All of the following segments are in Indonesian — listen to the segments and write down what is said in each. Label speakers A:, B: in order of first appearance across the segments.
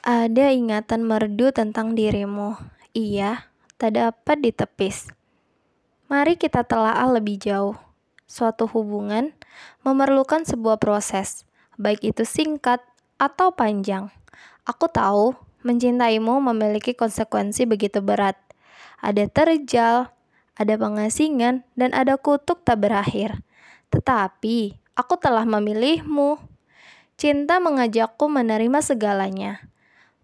A: Ada ingatan merdu tentang dirimu. Iya, tak dapat ditepis. Mari kita telaah lebih jauh. Suatu hubungan memerlukan sebuah proses, baik itu singkat atau panjang. Aku tahu mencintaimu memiliki konsekuensi begitu berat. Ada terjal, ada pengasingan, dan ada kutuk tak berakhir. Tetapi aku telah memilihmu. Cinta mengajakku menerima segalanya,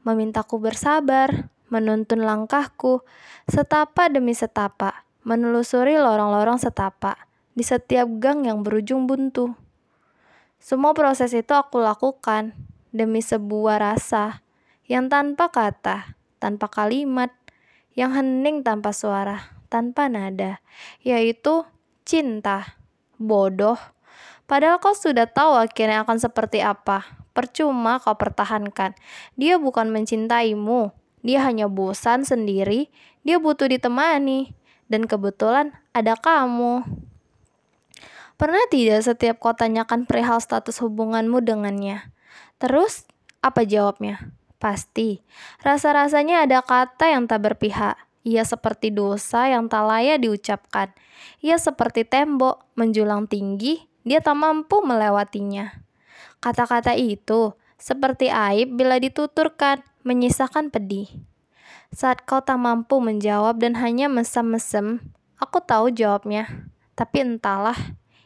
A: memintaku bersabar, menuntun langkahku, setapak demi setapak, menelusuri lorong-lorong setapak di setiap gang yang berujung buntu. Semua proses itu aku lakukan demi sebuah rasa yang tanpa kata, tanpa kalimat, yang hening tanpa suara, tanpa nada, yaitu cinta. Bodoh. Padahal kau sudah tahu akhirnya akan seperti apa. Percuma kau pertahankan. Dia bukan mencintaimu. Dia hanya bosan sendiri. Dia butuh ditemani. Dan kebetulan ada kamu. Pernah tidak setiap kau tanyakan perihal status hubunganmu dengannya? Terus, apa jawabnya? Pasti. Rasa-rasanya ada kata yang tak berpihak. Ia seperti dosa yang tak layak diucapkan. Ia seperti tembok menjulang tinggi, dia tak mampu melewatinya. Kata-kata itu seperti aib bila dituturkan, menyisakan pedih. Saat kau tak mampu menjawab dan hanya mesem-mesem, aku tahu jawabnya. Tapi entahlah,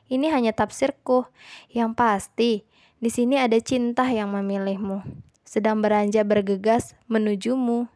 A: ini hanya tafsirku. Yang pasti, di sini ada cinta yang memilihmu, sedang beranjak bergegas menujumu.